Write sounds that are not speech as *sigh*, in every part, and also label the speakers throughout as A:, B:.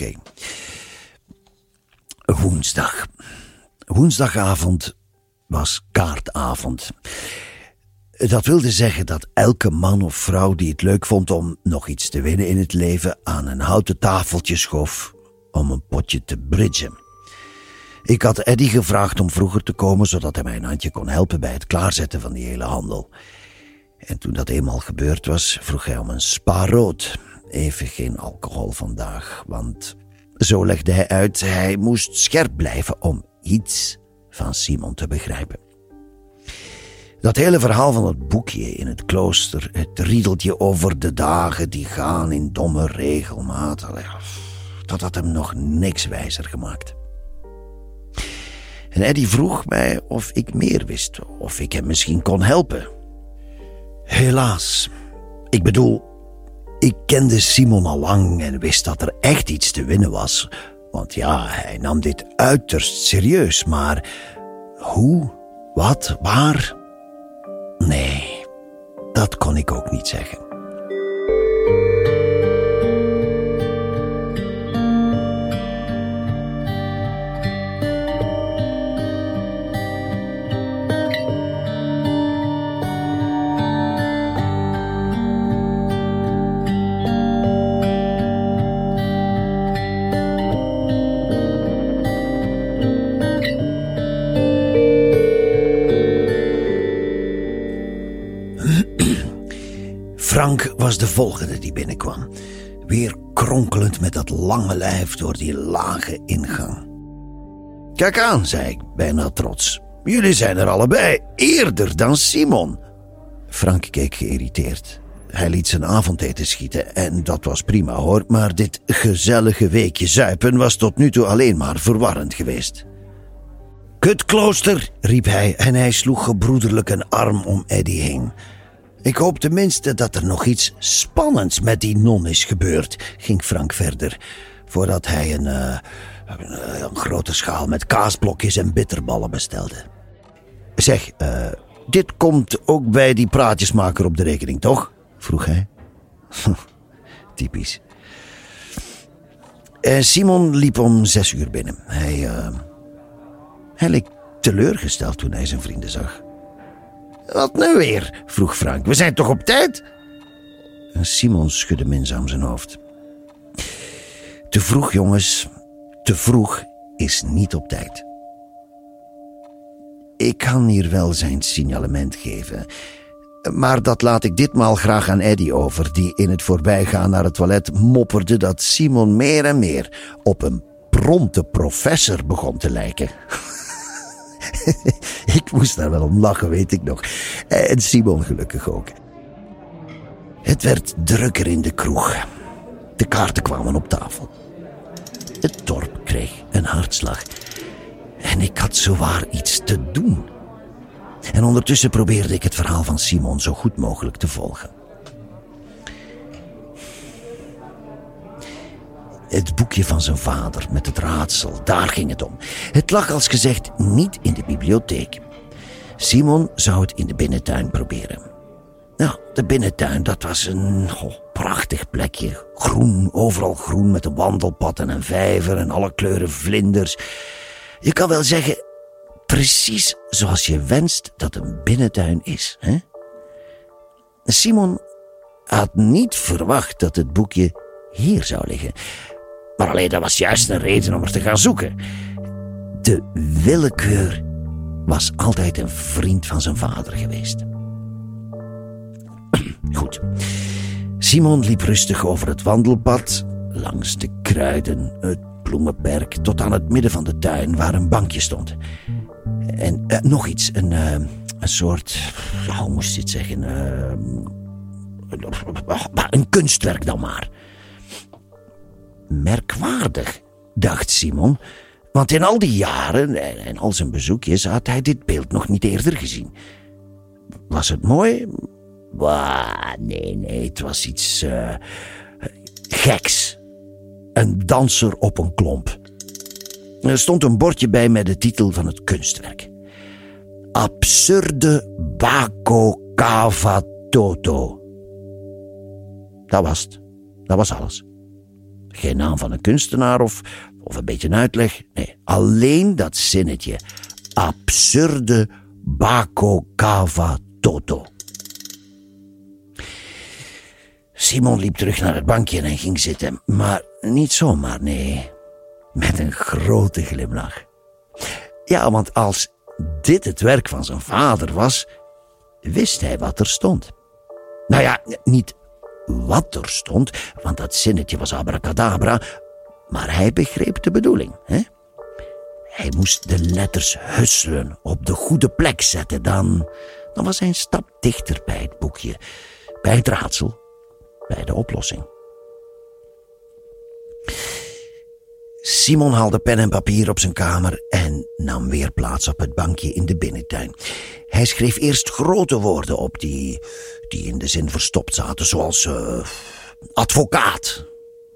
A: Oké. Woensdag. Woensdagavond was kaartavond. Dat wilde zeggen dat elke man of vrouw die het leuk vond om nog iets te winnen in het leven aan een houten tafeltje schoof om een potje te bridgen. Ik had Eddie gevraagd om vroeger te komen zodat hij mij een handje kon helpen bij het klaarzetten van die hele handel. En toen dat eenmaal gebeurd was, vroeg hij om een spa rood. Even geen alcohol vandaag, want zo legde hij uit, hij moest scherp blijven om iets van Simon te begrijpen. Dat hele verhaal van het boekje in het klooster, het riedeltje over de dagen die gaan in domme regelmaat, dat had hem nog niks wijzer gemaakt. En Eddie vroeg mij of ik meer wist, of ik hem misschien kon helpen. Helaas. Ik bedoel, ik kende Simon al lang en wist dat er echt iets te winnen was. Want ja, hij nam dit uiterst serieus, maar hoe, wat, waar? Nee, dat kon ik ook niet zeggen. Was de volgende die binnenkwam. Weer kronkelend met dat lange lijf door die lage ingang. Kijk aan, zei ik, bijna trots. Jullie zijn er allebei, eerder dan Simon. Frank keek geïrriteerd. Hij liet zijn avondeten schieten en dat was prima hoor, maar dit gezellige weekje zuipen was tot nu toe alleen maar verwarrend geweest. Kutklooster, riep hij en hij sloeg gebroederlijk een arm om Eddie heen. Ik hoop tenminste dat er nog iets spannends met die non is gebeurd, ging Frank verder, voordat hij een, een, een, grote schaal met kaasblokjes en bitterballen bestelde. Zeg, uh, dit komt ook bij die praatjesmaker op de rekening, toch? vroeg hij. *laughs* Typisch. Simon liep om zes uur binnen. Hij, hij leek teleurgesteld toen hij zijn vrienden zag. Wat nu weer? vroeg Frank. We zijn toch op tijd? Simon schudde minzaam zijn hoofd. Te vroeg, jongens. Te vroeg is niet op tijd. Ik kan hier wel zijn signalement geven. Maar dat laat ik ditmaal graag aan Eddie over, die in het voorbijgaan naar het toilet mopperde dat Simon meer en meer op een prompte professor begon te lijken. *laughs* *laughs* ik moest daar wel om lachen, weet ik nog. En Simon gelukkig ook. Het werd drukker in de kroeg. De kaarten kwamen op tafel. Het dorp kreeg een hartslag. En ik had zowaar iets te doen. En ondertussen probeerde ik het verhaal van Simon zo goed mogelijk te volgen. Het boekje van zijn vader met het raadsel, daar ging het om. Het lag als gezegd niet in de bibliotheek. Simon zou het in de binnentuin proberen. Nou, de binnentuin, dat was een oh, prachtig plekje. Groen, overal groen met een wandelpad en een vijver en alle kleuren vlinders. Je kan wel zeggen, precies zoals je wenst dat een binnentuin is. Hè? Simon had niet verwacht dat het boekje hier zou liggen. Maar alleen dat was juist een reden om er te gaan zoeken. De willekeur was altijd een vriend van zijn vader geweest. *clears throat* Goed. Simon liep rustig over het wandelpad, langs de kruiden, het bloemenperk, tot aan het midden van de tuin waar een bankje stond. En uh, nog iets, een, uh, een soort, hoe moest je het zeggen, uh, een kunstwerk dan maar. Merkwaardig, dacht Simon, want in al die jaren en al zijn bezoekjes had hij dit beeld nog niet eerder gezien. Was het mooi? Bah, nee, nee, het was iets uh, geks. Een danser op een klomp. Er stond een bordje bij met de titel van het kunstwerk. Absurde Bako Kava Toto. Dat was het. Dat was alles. Geen naam van een kunstenaar of, of een beetje een uitleg. Nee, alleen dat zinnetje. Absurde Bako Kava Toto. Simon liep terug naar het bankje en ging zitten. Maar niet zomaar, nee. Met een grote glimlach. Ja, want als dit het werk van zijn vader was, wist hij wat er stond. Nou ja, niet wat er stond, want dat zinnetje was abracadabra, maar hij begreep de bedoeling. Hè? Hij moest de letters husselen, op de goede plek zetten, dan, dan was hij een stap dichter bij het boekje, bij het raadsel, bij de oplossing. Simon haalde pen en papier op zijn kamer en nam weer plaats op het bankje in de binnentuin. Hij schreef eerst grote woorden op die, die in de zin verstopt zaten, zoals uh, advocaat,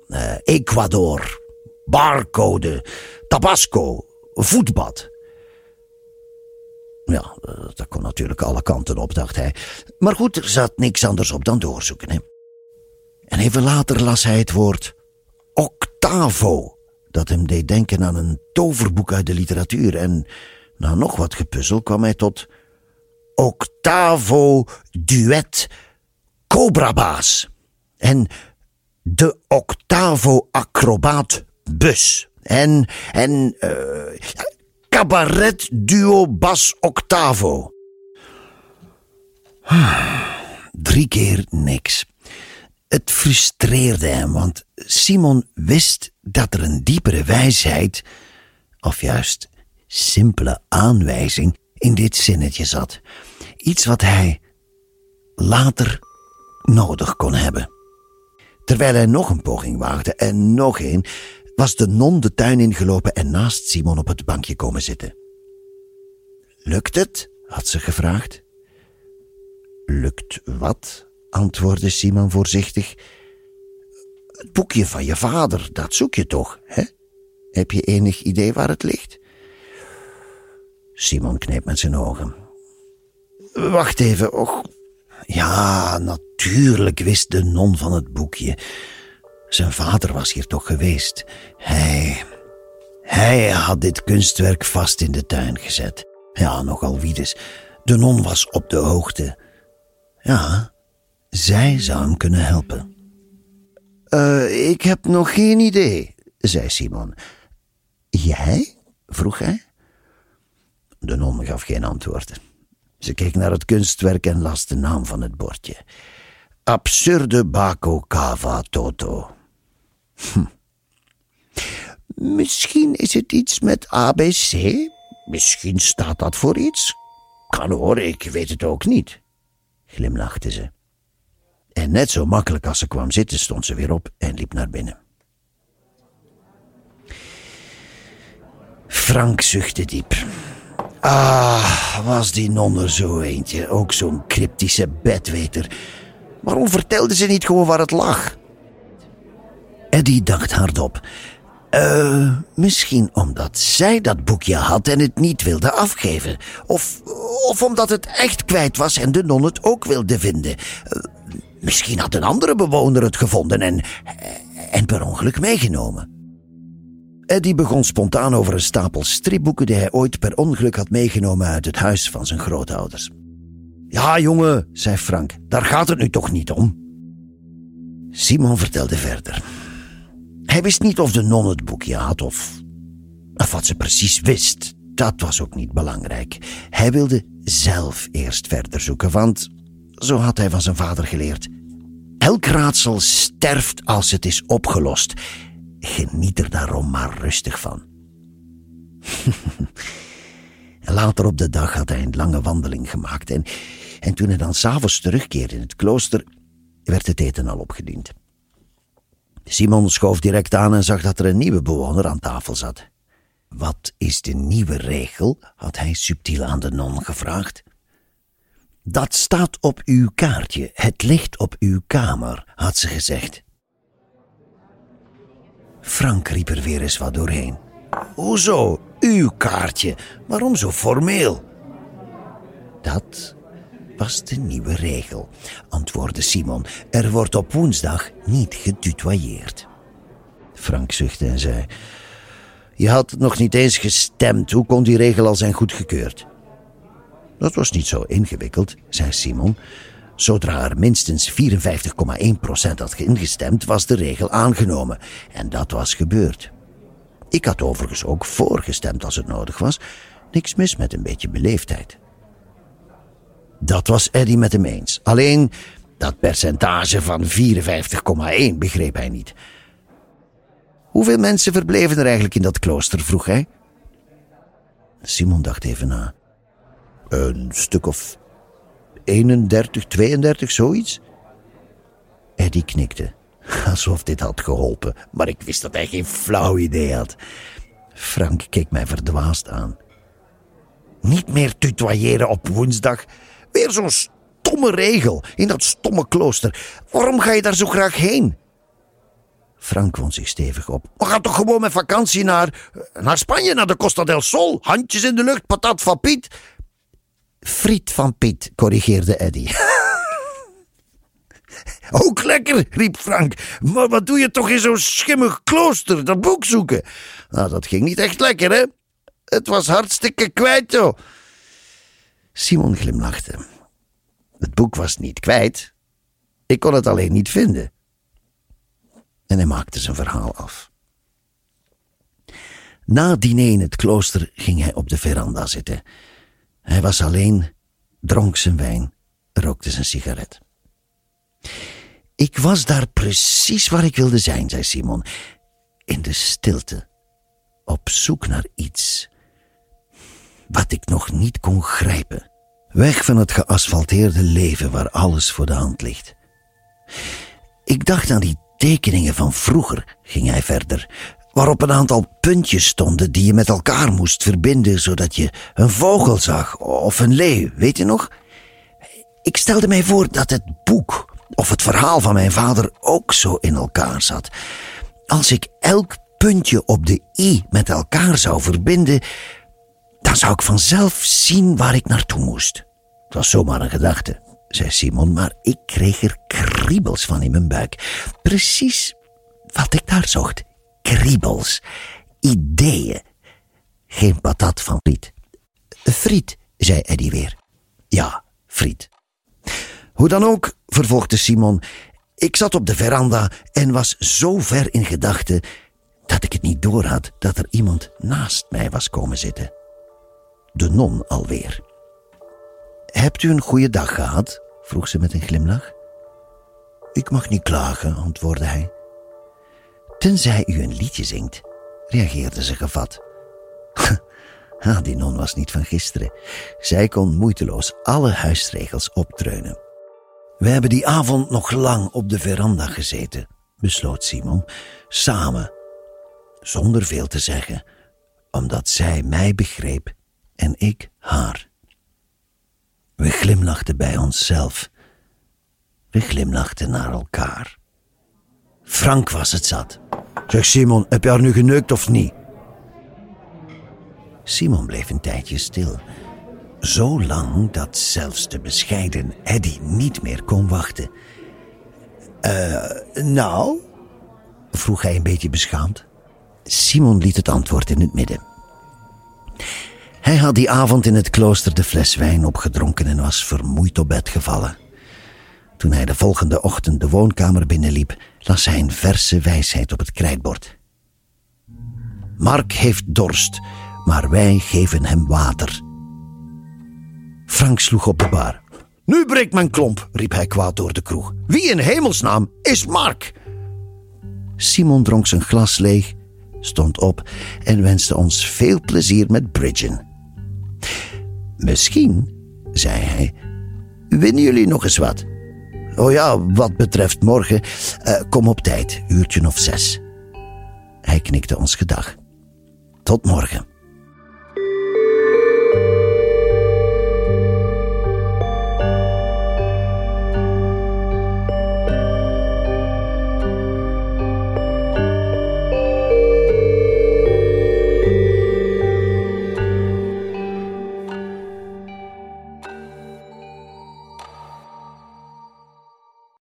A: uh, Ecuador, barcode, tabasco, voetbad. Ja, eh, dat kon natuurlijk alle kanten op, dacht hij. Maar goed, er zat niks anders op dan doorzoeken. Hè? En even later las hij het woord octavo dat hem deed denken aan een toverboek uit de literatuur. En na nog wat gepuzzel kwam hij tot Octavo Duet Cobrabaas. En de Octavo Acrobaat Bus. En, en uh, Cabaret Duo Bas Octavo. *sighs* Drie keer niks. Het frustreerde hem, want Simon wist dat er een diepere wijsheid, of juist simpele aanwijzing, in dit zinnetje zat. Iets wat hij later nodig kon hebben. Terwijl hij nog een poging waagde en nog een, was de non de tuin ingelopen en naast Simon op het bankje komen zitten. Lukt het? had ze gevraagd. Lukt wat? antwoordde Simon voorzichtig. Het boekje van je vader, dat zoek je toch, hè? Heb je enig idee waar het ligt? Simon kneep met zijn ogen. Wacht even, och. Ja, natuurlijk wist de non van het boekje. Zijn vader was hier toch geweest. Hij. Hij had dit kunstwerk vast in de tuin gezet. Ja, nogal wie dus. De non was op de hoogte. Ja, zij zou hem kunnen helpen. Uh, ik heb nog geen idee, zei Simon. Jij? vroeg hij. De non gaf geen antwoord. Ze keek naar het kunstwerk en las de naam van het bordje. Absurde Baco Cava Toto. Hm. Misschien is het iets met ABC? Misschien staat dat voor iets? Kan hoor, ik weet het ook niet, glimlachte ze. En net zo makkelijk als ze kwam zitten, stond ze weer op en liep naar binnen. Frank zuchtte diep. Ah, was die non er zo eentje. Ook zo'n cryptische bedweter. Waarom vertelde ze niet gewoon waar het lag? Eddie dacht hardop. Uh, misschien omdat zij dat boekje had en het niet wilde afgeven. Of, of omdat het echt kwijt was en de non het ook wilde vinden. Misschien had een andere bewoner het gevonden en, en per ongeluk meegenomen. Eddie begon spontaan over een stapel stripboeken die hij ooit per ongeluk had meegenomen uit het huis van zijn grootouders. Ja, jongen, zei Frank, daar gaat het nu toch niet om. Simon vertelde verder. Hij wist niet of de non het boekje had of, of wat ze precies wist. Dat was ook niet belangrijk. Hij wilde zelf eerst verder zoeken, want zo had hij van zijn vader geleerd. Elk raadsel sterft als het is opgelost. Geniet er daarom maar rustig van. *laughs* Later op de dag had hij een lange wandeling gemaakt en, en toen hij dan s'avonds terugkeerde in het klooster, werd het eten al opgediend. Simon schoof direct aan en zag dat er een nieuwe bewoner aan tafel zat. Wat is de nieuwe regel? had hij subtiel aan de non gevraagd. Dat staat op uw kaartje. Het ligt op uw kamer, had ze gezegd. Frank riep er weer eens wat doorheen. Hoezo, uw kaartje? Waarom zo formeel? Dat was de nieuwe regel, antwoordde Simon. Er wordt op woensdag niet getutoyeerd. Frank zuchtte en zei. Je had nog niet eens gestemd. Hoe kon die regel al zijn goedgekeurd? Dat was niet zo ingewikkeld, zei Simon. Zodra er minstens 54,1% had ingestemd, was de regel aangenomen. En dat was gebeurd. Ik had overigens ook voorgestemd als het nodig was. Niks mis met een beetje beleefdheid. Dat was Eddie met hem eens. Alleen dat percentage van 54,1 begreep hij niet. Hoeveel mensen verbleven er eigenlijk in dat klooster, vroeg hij. Simon dacht even na. Een stuk of 31, 32, zoiets? Eddie knikte, *laughs* alsof dit had geholpen, maar ik wist dat hij geen flauw idee had. Frank keek mij verdwaasd aan. Niet meer tutoyeren op woensdag. Weer zo'n stomme regel in dat stomme klooster. Waarom ga je daar zo graag heen? Frank wond zich stevig op. We gaan toch gewoon met vakantie naar, naar Spanje, naar de Costa del Sol. Handjes in de lucht, patat van Piet. Friet van Piet, corrigeerde Eddy. *laughs* Ook lekker, riep Frank. Maar wat doe je toch in zo'n schimmig klooster, dat boek zoeken? Nou, dat ging niet echt lekker, hè? Het was hartstikke kwijt, joh. Simon glimlachte. Het boek was niet kwijt. Ik kon het alleen niet vinden. En hij maakte zijn verhaal af. Na diner in het klooster ging hij op de veranda zitten. Hij was alleen, dronk zijn wijn, rookte zijn sigaret. Ik was daar precies waar ik wilde zijn, zei Simon. In de stilte. Op zoek naar iets. Wat ik nog niet kon grijpen. Weg van het geasfalteerde leven waar alles voor de hand ligt. Ik dacht aan die tekeningen van vroeger, ging hij verder, waarop een aantal puntjes stonden die je met elkaar moest verbinden, zodat je een vogel zag of een leeuw, weet je nog? Ik stelde mij voor dat het boek of het verhaal van mijn vader ook zo in elkaar zat. Als ik elk puntje op de i met elkaar zou verbinden, dan zou ik vanzelf zien waar ik naartoe moest. Het was zomaar een gedachte, zei Simon, maar ik kreeg er kriebels van in mijn buik. Precies wat ik daar zocht. Kriebels. Ideeën. Geen patat van friet. Friet, zei Eddie weer. Ja, friet. Hoe dan ook, vervolgde Simon, ik zat op de veranda en was zo ver in gedachten dat ik het niet doorhad dat er iemand naast mij was komen zitten. De non alweer. Hebt u een goede dag gehad? vroeg ze met een glimlach. Ik mag niet klagen, antwoordde hij. Tenzij u een liedje zingt, reageerde ze gevat. *laughs* ah, die non was niet van gisteren. Zij kon moeiteloos alle huisregels optreunen. We hebben die avond nog lang op de veranda gezeten, besloot Simon, samen, zonder veel te zeggen, omdat zij mij begreep en ik haar. We glimlachten bij onszelf. We glimlachten naar elkaar. Frank was het zat. Zeg Simon, heb je haar nu geneukt of niet? Simon bleef een tijdje stil. Zo lang dat zelfs de bescheiden Eddy niet meer kon wachten. Eh, nou? vroeg hij een beetje beschaamd. Simon liet het antwoord in het midden. Hij had die avond in het klooster de fles wijn opgedronken en was vermoeid op bed gevallen. Toen hij de volgende ochtend de woonkamer binnenliep, las hij een verse wijsheid op het krijtbord. Mark heeft dorst, maar wij geven hem water. Frank sloeg op de bar. Nu breekt mijn klomp, riep hij kwaad door de kroeg. Wie in hemelsnaam is Mark? Simon dronk zijn glas leeg, stond op en wenste ons veel plezier met bridgen. Misschien, zei hij, winnen jullie nog eens wat. Oh ja, wat betreft morgen, uh, kom op tijd, uurtje of zes. Hij knikte ons gedag. Tot morgen.